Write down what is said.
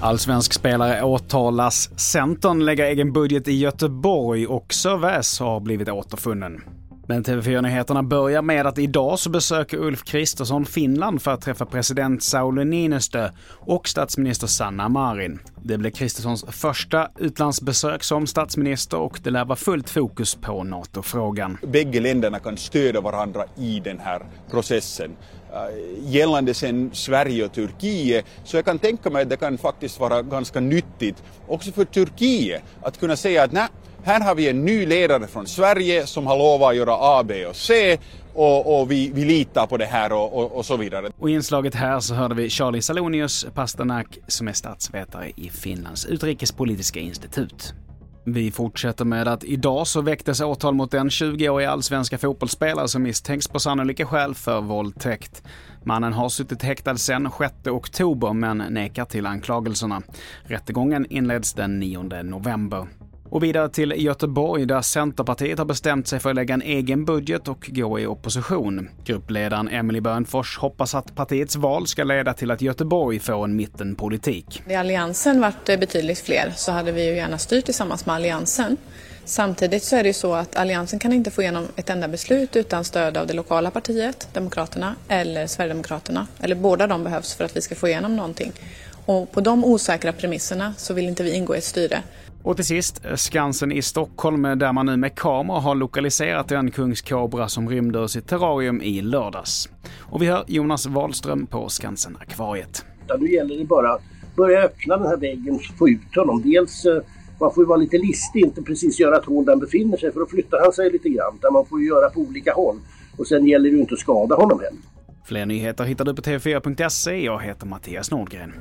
Allsvensk spelare åtalas. Centern lägger egen budget i Göteborg och Sir har blivit återfunnen. Men TV4-nyheterna börjar med att idag så besöker Ulf Kristersson Finland för att träffa president Sauli Niinistö och statsminister Sanna Marin. Det blir Kristerssons första utlandsbesök som statsminister och det lär vara fullt fokus på NATO-frågan. Bägge länderna kan stödja varandra i den här processen. Eh, gällande sen Sverige och Turkiet, så jag kan tänka mig att det kan faktiskt vara ganska nyttigt också för Turkiet att kunna säga att nej, här har vi en ny ledare från Sverige som har lovat att göra A, B och C och, och vi, vi, litar på det här och, och, och, så vidare. Och i inslaget här så hörde vi Charlie Salonius Pasternak som är statsvetare i Finlands utrikespolitiska institut. Vi fortsätter med att idag så väcktes åtal mot den 20-åriga allsvenska fotbollsspelare som misstänks på sannolika skäl för våldtäkt. Mannen har suttit häktad sedan 6 oktober men nekar till anklagelserna. Rättegången inleds den 9 november. Och vidare till Göteborg där Centerpartiet har bestämt sig för att lägga en egen budget och gå i opposition. Gruppledaren Emily Börnfors hoppas att partiets val ska leda till att Göteborg får en mittenpolitik. Hade Alliansen varit betydligt fler så hade vi ju gärna styrt tillsammans med Alliansen. Samtidigt så är det ju så att Alliansen kan inte få igenom ett enda beslut utan stöd av det lokala partiet, Demokraterna, eller Sverigedemokraterna. Eller båda de behövs för att vi ska få igenom någonting. Och på de osäkra premisserna så vill inte vi ingå i ett styre. Och till sist, Skansen i Stockholm där man nu med kamera har lokaliserat en kungskobra som rymde ur sitt terrarium i lördags. Och vi hör Jonas Wahlström på Skansen-akvariet. Nu gäller det bara att börja öppna den här väggen och få ut honom. Dels eh, man får ju vara lite listig, inte precis göra ett hål där han befinner sig för då flyttar han sig lite grann. Där man får ju göra på olika håll. Och sen gäller det ju inte att skada honom heller. Fler nyheter hittar du på tv4.se. Jag heter Mattias Nordgren.